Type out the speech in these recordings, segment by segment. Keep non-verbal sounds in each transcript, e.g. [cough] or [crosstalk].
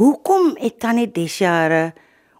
Hoekom het Tannie Desjare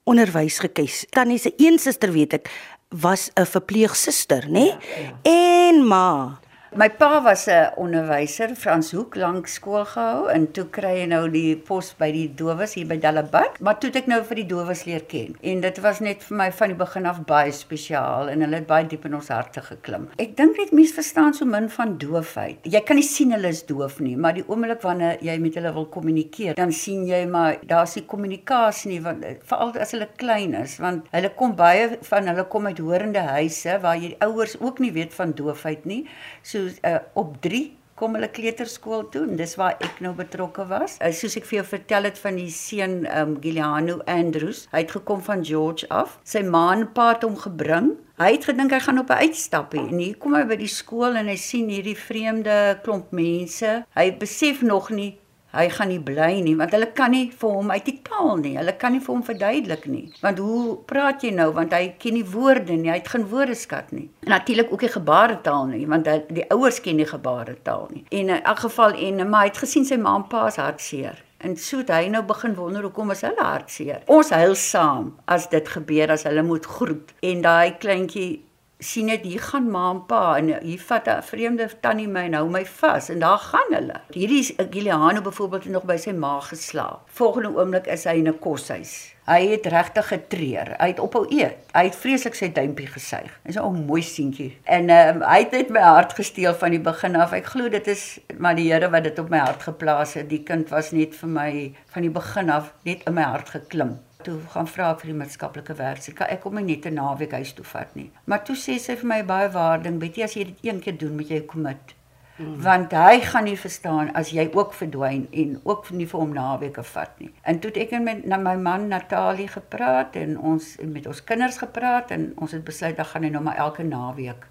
onderwys gekies? Tannie se een suster weet ek was 'n verpleegsuster, nê? Nee? Ja, ja. En ma My pa was 'n onderwyser, Frans Hoek, lank skool gehou en toe kry hy nou die pos by die dowes hier by Delabat, maar toe het ek nou vir die dowes leer ken. En dit was net vir my van die begin af baie spesiaal en hulle het baie diep in ons harte geklim. Ek dink net mense verstaan so min van doofheid. Jy kan nie sien hulle is doof nie, maar die oomblik wanneer jy met hulle wil kommunikeer, dan sien jy maar daar's nie kommunikasie nie want veral as hulle klein is, want hulle kom baie van hulle kom uit horende huise waar jy ouers ook nie weet van doofheid nie. So so uh, op 3 kom hulle kleuterskool toe en dis waar ek nou betrokke was. Uh, soos ek vir jou vertel het van die seun um, Giuliano Andrews, hy het gekom van George af. Sy ma en pa het hom gebring. Hy het gedink hy gaan op 'n uitstappie en hier kom hy by die skool en hy sien hierdie vreemde klomp mense. Hy besef nog nie Hy gaan nie bly nie want hulle kan nie vir hom uit die taal nie. Hulle kan nie vir hom verduidelik nie. Want hoe praat jy nou want hy ken nie woorde nie. Hy het geen woordeskat nie. En natuurlik ook nie gebaretaal nie want hy, die ouers ken nie gebaretaal nie. En in elk geval en maar hy het gesien sy ma en pa se hartseer. En so het hy nou begin wonder hoekom is hulle hartseer. Ons huil saam as dit gebeur as hulle moet groet. En daai kleintjie sien net hier gaan ma en pa en hier vat 'n vreemde tannie my en hou my vas en daar gaan hulle. Hierdie Giuliano byvoorbeeld het nog by sy ma geslaap. Volgende oomblik is hy in 'n koshuis. Hy het regtig getreur. Hy het ophou eet. Hy het vreeslik sy duimpie gesuig. Hy's 'n ou mooi seentjie. En um, hy het net my hart gesteel van die begin af. Ek glo dit is maar die Here wat dit op my hart geplaas het. Die kind was net vir my van die begin af net in my hart geklim toe gaan vra vir die maatskaplike werk. Kan ek kom net 'n naweek huis toe vat nie. Maar toe sê sy vir my baie waarding, Betty, as jy dit een keer doen, moet jy commit. Mm. Want hy gaan nie verstaan as jy ook verdwyn en ook nie vir hom naweke vat nie. En toe het ek met na my man Natalie gepraat en ons met ons kinders gepraat en ons het besluit dan gaan hy nou maar elke naweek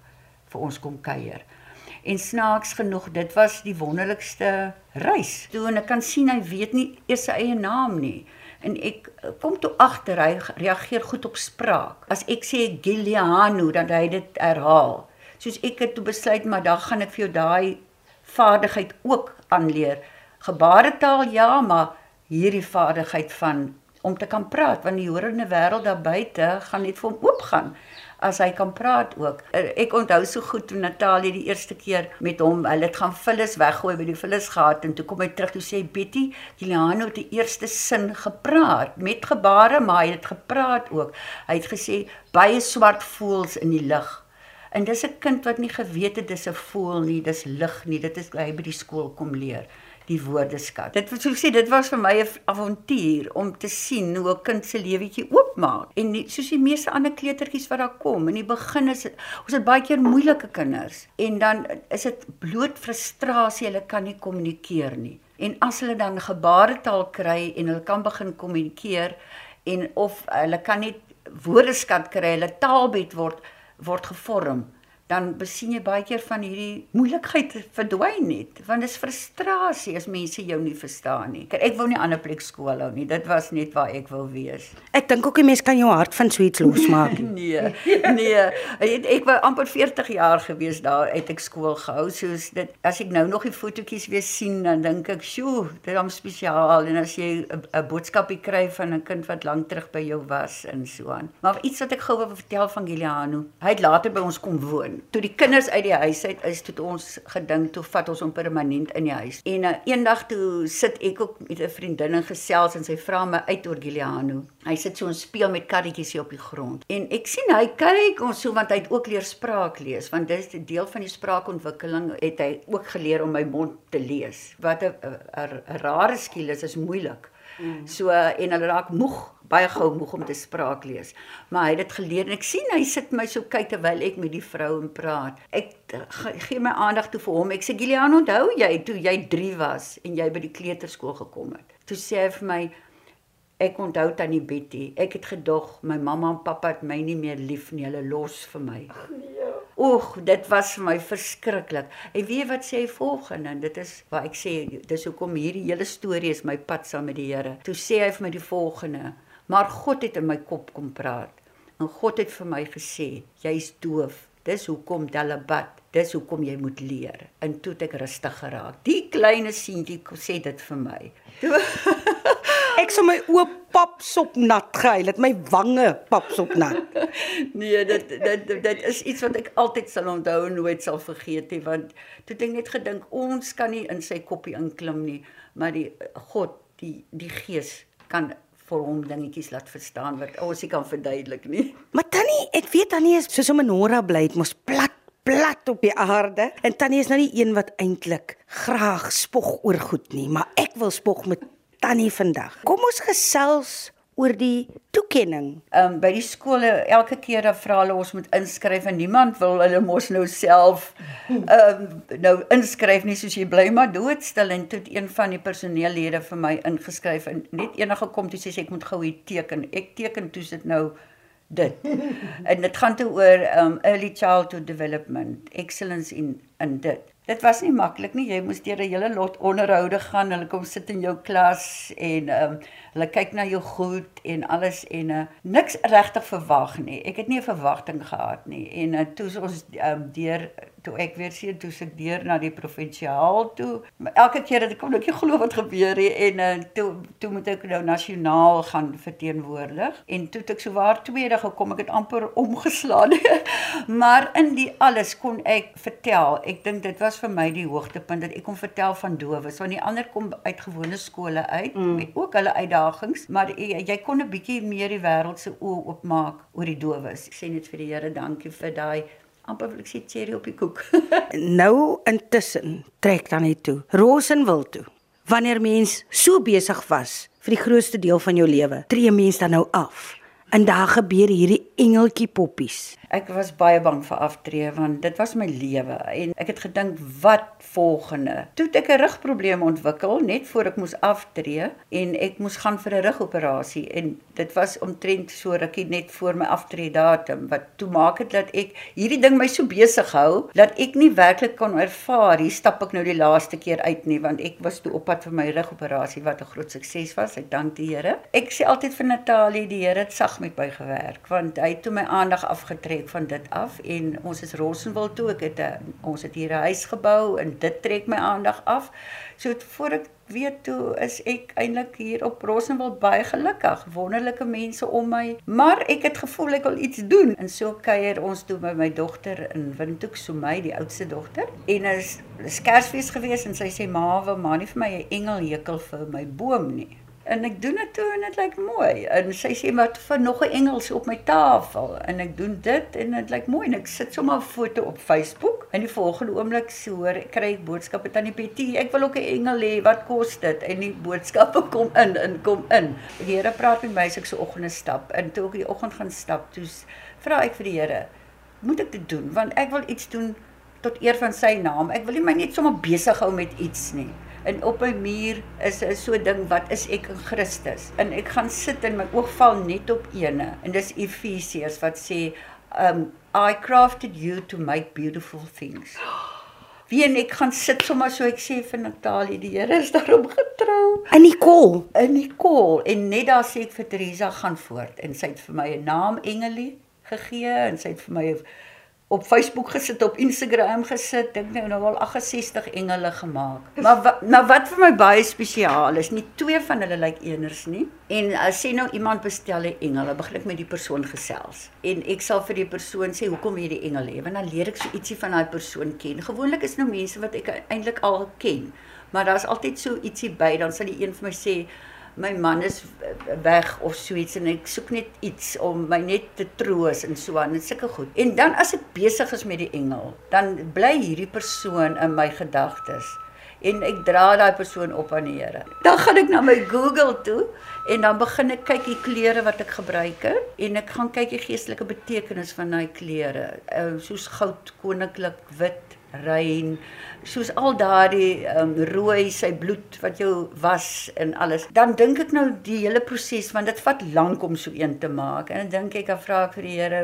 vir ons kom kuier. En snaaks genoeg, dit was die wonderlikste reis. Toe en ek kan sien hy weet nie eers sy eie naam nie en ek eh, kom toe agter hy reageer goed op spraak. As ek sê Giuliano dan hy dit herhaal. Soos ek het toe besluit maar dan gaan ek vir jou daai vaardigheid ook aanleer. Gebaretaal ja, maar hierdie vaardigheid van om te kan praat want die horende wêreld daar buite gaan net vir hom oopgaan as hy kan praat ook. Eh, ek onthou so goed toe Natalie die eerste keer met hom, hulle het gaan vullis weggooi by die vullisgat en toe kom hy terug toe sê Betty, Juliano het die eerste sin gepraat met gebare, maar hy het gepraat ook. Hy het gesê baie swart voels in die lug. En dis 'n kind wat nie geweet het dis 'n voel nie, dis lig nie. Dit is hy by die skool kom leer die woordeskat. Dit wat so sê, dit was vir my 'n avontuur om te sien hoe 'n kind se lewetjie oopmaak. En nie, soos die meeste ander kleutertjies wat daar kom, in die begin is ons het baie keer moeilike kinders en dan is dit bloot frustrasie, hulle kan nie kommunikeer nie. En as hulle dan gebaretaal kry en hulle kan begin kommunikeer en of hulle kan net woordeskat kry, hulle taalbed word word gevorm dan besien jy baie keer van hierdie moeilikheid verdwyn net want dit is frustrasie as mense jou nie verstaan nie. Ek wou nie ander plek skool hou nie. Dit was net waar ek wou wees. Ek dink ook 'n mens kan jou hart van suits losmaak. [laughs] nee. Nee. Ek, ek was amper 40 jaar gewees daar het ek skool gehou. Soos dit as ek nou nog die fotootjies weer sien dan dink ek, "Sjoe, dit is spesiaal." En as jy 'n boodskapie kry van 'n kind wat lank terug by jou was en so aan. Maar iets wat ek gou wil vertel van Giuliano. Hy het later by ons kom woon toe die kinders uit die huis uit is toe ons gedink toe vat ons hom permanent in die huis. En uh, eendag toe sit ek ook met 'n vriendin en gesels en sy vra my uit oor Giuliano. Hy sit so en speel met karretjies hier op die grond. En ek sien hy kyk ons so want hy het ook leer spraak lees want dit is 'n deel van die spraakontwikkeling het hy ook geleer om my mond te lees. Wat 'n rare skiel is is moeilik. Mm. So en hulle raak moeg baie gou moeg om te spraak lees. Maar hy het dit geleer en ek sien hy sit my so kyk terwyl ek met die vrou en praat. Ek gee my aandag toe vir hom. Ek sê Gilian, onthou jy toe jy 3 was en jy by die kleuterskool gekom het? Toe sê hy vir my ek onthou tannie Betty. Ek het gedog my mamma en pappa het my nie meer lief nie. Hulle los vir my. Nee. Oeg, dit was vir my verskriklik. En weet wat sê hy volgende? Dit is wat ek sê, dis hoekom hierdie hele storie is my pad saam met die Here. Toe sê hy vir my die volgende: Maar God het in my kop kom praat. En God het vir my gesê, jy's doof. Dis hoekom Delabat, dis hoekom jy moet leer. En toe het ek rustig geraak. Die klein seentjie sê dit vir my. Ek sou my oë papsop nat gehuil, het my wange papsop nat. [laughs] nee, dit dit dit is iets wat ek altyd sal onthou en nooit sal vergeet nie, want toe het ek net gedink ons kan nie in sy koppie inklim nie, maar die God, die die Gees kan vir hom dingetjies laat verstaan wat ons nie kan verduidelik nie. [laughs] Maar tannie, ek weet tannie is soos 'n Menora bly, dit mos plat plat op die aarde. En tannie is nou die een wat eintlik graag spog oor goed nie, maar ek wil spog met tannie vandag. Kom ons gesels oor die toekenning. Ehm um, by die skole elke keer dan vra hulle ons moet inskryf en niemand wil hulle mos nou self ehm um, nou inskryf nie soos jy bly maar doodstil en toe een van die personeellede vir my ingeskryf en net enige kom toe sê ek moet gou hier teken. Ek teken toe sit nou dit. [laughs] en dit gaan toe oor um early childhood development, excellence in in dit. Dit was nie maklik nie. Jy moes deur 'n hele lot onderhoude gaan. Hulle kom sit in jou klas en um hulle kyk na jou goed en alles en uh, niks regtig verwag nie. Ek het nie 'n verwagting gehad nie. En uh, toe ons um deur toe ek weer sien toe se deur na die provinsiaal toe. Maar elke keer dat ek kom, ek glo wat gebeur hier en uh, toe toe moet ek nou nasionaal gaan verteenwoordig en toe ek so waar tweede gekom, ek het amper omgeslaan. [laughs] maar in die alles kon ek vertel. Ek dink dit was vir my die hoogtepunt dat ek kon vertel van dowes want die ander kom uit gewone skole uit mm. met ook hulle uitdagings, maar jy, jy kon 'n bietjie meer die wêreld se oë oopmaak oor die dowes. Ek sê net vir die Here dankie vir daai amper wil ek sê cherry op die koek. [laughs] nou intussen trek dan net toe. Rosenwil toe. Wanneer mens so besig was vir die grootste deel van jou lewe, tree mens dan nou af. En daar gebeur hierdie engeltjie poppies. Ek was baie bang vir aftree want dit was my lewe en ek het gedink wat volgende. Toe het ek 'n rugprobleem ontwikkel net voor ek moes aftree en ek moes gaan vir 'n rugoperasie en dit was omtrent so rukkie net voor my aftree datum wat toe maak dit dat ek hierdie ding my so besig hou dat ek nie werklik kon ervaar hier stap ek nou die laaste keer uit nie want ek was toe op pad vir my rugoperasie wat 'n groot sukses was. Ek dank die Here. Ek sê altyd vir Natalie die Here het sag met my gewerk want hy het toe my aandag afgetrek trek van dit af en ons is Rossenwil toe. Ek het 'n ons het hier 'n huis gebou en dit trek my aandag af. So voor ek weet toe is ek eintlik hier op Rossenwil baie gelukkig. Wonderlike mense om my, maar ek het gevoel ek wil iets doen. En so kuier ons toe by my dogter in Windhoek, so my die oudste dogter. En is Kersfees gewees en sy sê ma, wil maar nie vir my 'n engel hekel vir my boom nie en ek doen dit toe en dit lyk mooi. En sy sê maar vir nog 'n engels op my tafel en ek doen dit en dit lyk mooi en ek sit sommer 'n foto op Facebook. En die volgende oomblik so hoor kry ek boodskappe aan die Betty. Ek wil ook 'n engel hê. Wat kos dit? En die boodskappe [laughs] kom in en kom in. Die Here praat met my as ek so oggende stap en toe ek die oggend gaan stap, toe vra ek vir die Here, moet ek dit doen? Want ek wil iets doen tot eer van sy naam. Ek wil nie my net sommer besig hou met iets nie en op my muur is 'n so ding wat is ek in Christus. En ek gaan sit en my oog val net op ene en dis Efesiërs wat sê um I crafted you to make beautiful things. Wie en ek gaan sit sommer so ek sê vir Natalie, die Here is daarom getrou. In kol, in kol en net daar sê ek vir Teresa gaan voort en sy het vir my 'n naam Engelie gegee en sy het vir my 'n op Facebook gesit, op Instagram gesit, dink nou nou al 68 engele gemaak. Maar wa, nou wat vir my baie spesiaal is, nie twee van hulle lyk like eners nie. En as sê nou iemand bestel 'n engel, dan begin ek met die persoon gesels. En ek sal vir die persoon sê hoekom jy die engel het, want dan leer ek so ietsie van daai persoon ken. Gewoonlik is nou mense wat ek eintlik al ken, maar daar's altyd so ietsie by, dan sal die een vir my sê my man is weg of so iets en ek soek net iets om my net te troos en so aan en sulke goed. En dan as ek besig is met die engel, dan bly hierdie persoon in my gedagtes en ek dra daai persoon op aan die Here. Dan gaan ek na my Google toe en dan begin ek kyk die kleure wat ek gebruik het en ek gaan kyk die geestelike betekenis van daai kleure, uh, soos goud, koninklik, wit, rein, soos al daardie um, rooi sy bloed wat jou was en alles. Dan dink ek nou die hele proses want dit vat lank om so een te maak. En dan dink ek dan vra ek vir die Here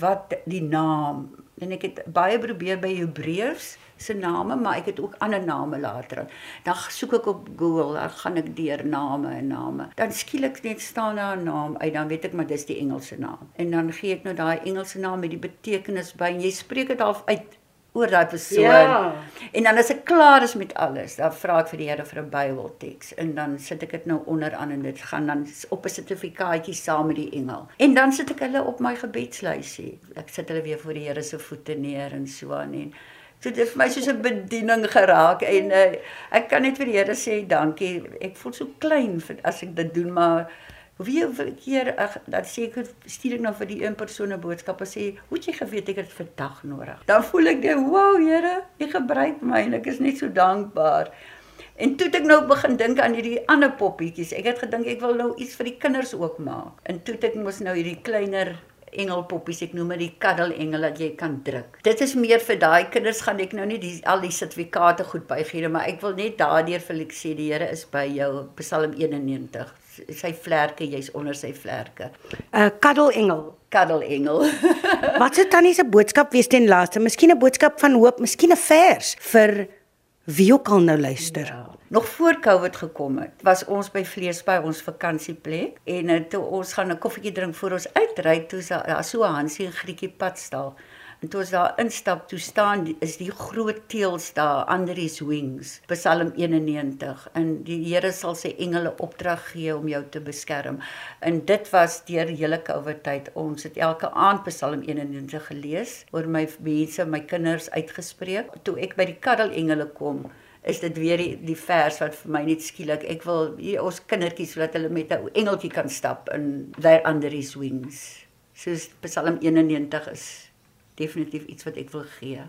wat die naam. En ek het baie probeer by Hebreërs se name, maar ek het ook ander name later. Dan soek ek op Google, dan gaan ek deur name en name. Dan skielik net staan daar 'n naam uit, dan weet ek maar dis die Engelse naam. En dan gee ek nou daai Engelse naam met die betekenis by en jy spreek dit half uit oor daai persoon. Ja. En dan as ek klaar is met alles, dan vra ek vir die Here vir 'n Bybelteks en dan sit ek dit nou onderaan en dit gaan dan op 'n sertifikaatjie saam met die engel. En dan sit ek hulle op my gebedslysie. Ek sit hulle weer voor die Here se voete neer en so aan en So dit het vir my soos 'n bediening geraak en uh, ek kan net vir die Here sê dankie. Ek voel so klein vir as ek dit doen, maar hoeveel keer ag dat seker stuur ek nou vir die een persoon 'n boodskap en sê, "Hoe jy geweet ek het dit vandag nodig." Dan voel ek net, "Wow, Here, U gebruik my en ek is net so dankbaar." En toe het ek nou begin dink aan hierdie ander poppietjies. Ek het gedink ek wil nou iets vir die kinders ook maak. En toe het ek mos nou hierdie kleiner engelpoppies, ek noem dit die kaddelengel dat jy kan druk. Dit is meer vir daai kinders gaan ek nou nie die al die sertifikate goed bygee, maar ek wil net daardeur vir ek sê die Here is by jou. Psalm 91 sy vlerke, jy's onder sy vlerke. 'n uh, Kaddelengel. Kaddelengel. [laughs] Wat sou tannie se boodskap wees ten laaste? Miskien 'n boodskap van hoop, miskien 'n vers vir wie ook al nou luister. Ja. Nog voor Covid gekom het, was ons by Vleesby ons vakansieplek en uh, toe ons gaan 'n koffietjie drink voor ons uitry, toe daar so 'n Hansie en Grietjie padstal. En toe ons daar instap, toe staan is die groot teels daar under his wings. Psalm 91 en die Here sal sy engele opdrag gee om jou te beskerm. En dit was deur hele Covid tyd. Ons het elke aand Psalm 91 gelees oor my mense, my kinders uitgespreek. Toe ek by die kaddelengele kom, is dit weer die, die vers wat vir my net skielik ek wil hier ons kindertjies sodat hulle met 'n engeltjie kan stap in their under his wings. Soos Psalm 91 is definitief iets wat ek wil gee.